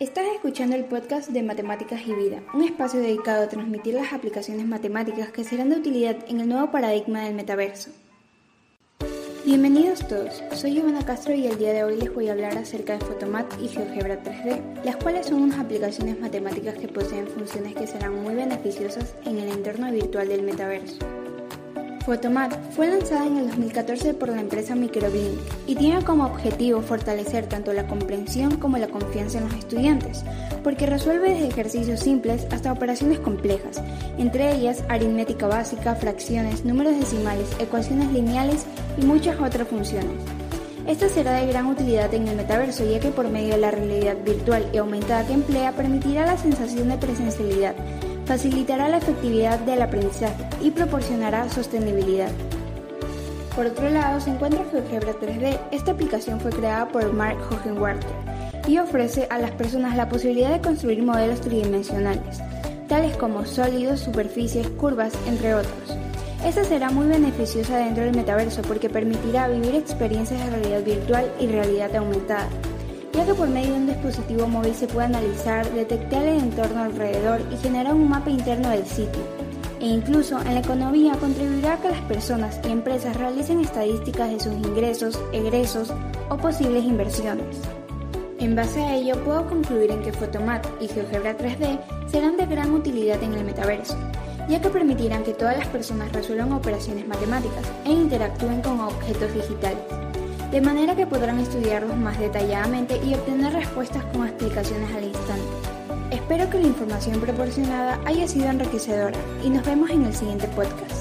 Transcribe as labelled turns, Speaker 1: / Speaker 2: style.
Speaker 1: Estás escuchando el podcast de Matemáticas y Vida, un espacio dedicado a transmitir las aplicaciones matemáticas que serán de utilidad en el nuevo paradigma del metaverso. Bienvenidos todos, soy Ivana Castro y el día de hoy les voy a hablar acerca de Photomat y GeoGebra 3D, las cuales son unas aplicaciones matemáticas que poseen funciones que serán muy beneficiosas en el entorno virtual del metaverso. Photomat fue lanzada en el 2014 por la empresa Microblink y tiene como objetivo fortalecer tanto la comprensión como la confianza en los estudiantes, porque resuelve desde ejercicios simples hasta operaciones complejas, entre ellas aritmética básica, fracciones, números decimales, ecuaciones lineales y muchas otras funciones. Esta será de gran utilidad en el metaverso ya que por medio de la realidad virtual y aumentada que emplea permitirá la sensación de presencialidad, facilitará la efectividad del aprendizaje y proporcionará sostenibilidad. Por otro lado, se encuentra GeoGebra 3D. Esta aplicación fue creada por Mark Hohenwarter y ofrece a las personas la posibilidad de construir modelos tridimensionales, tales como sólidos, superficies, curvas, entre otros. Esta será muy beneficiosa dentro del metaverso porque permitirá vivir experiencias de realidad virtual y realidad aumentada ya que por medio de un dispositivo móvil se puede analizar, detectar el entorno alrededor y generar un mapa interno del sitio. E incluso en la economía contribuirá a que las personas y empresas realicen estadísticas de sus ingresos, egresos o posibles inversiones. En base a ello, puedo concluir en que Photomat y GeoGebra 3D serán de gran utilidad en el metaverso, ya que permitirán que todas las personas resuelvan operaciones matemáticas e interactúen con objetos digitales de manera que podrán estudiarlos más detalladamente y obtener respuestas con explicaciones al instante. Espero que la información proporcionada haya sido enriquecedora y nos vemos en el siguiente podcast.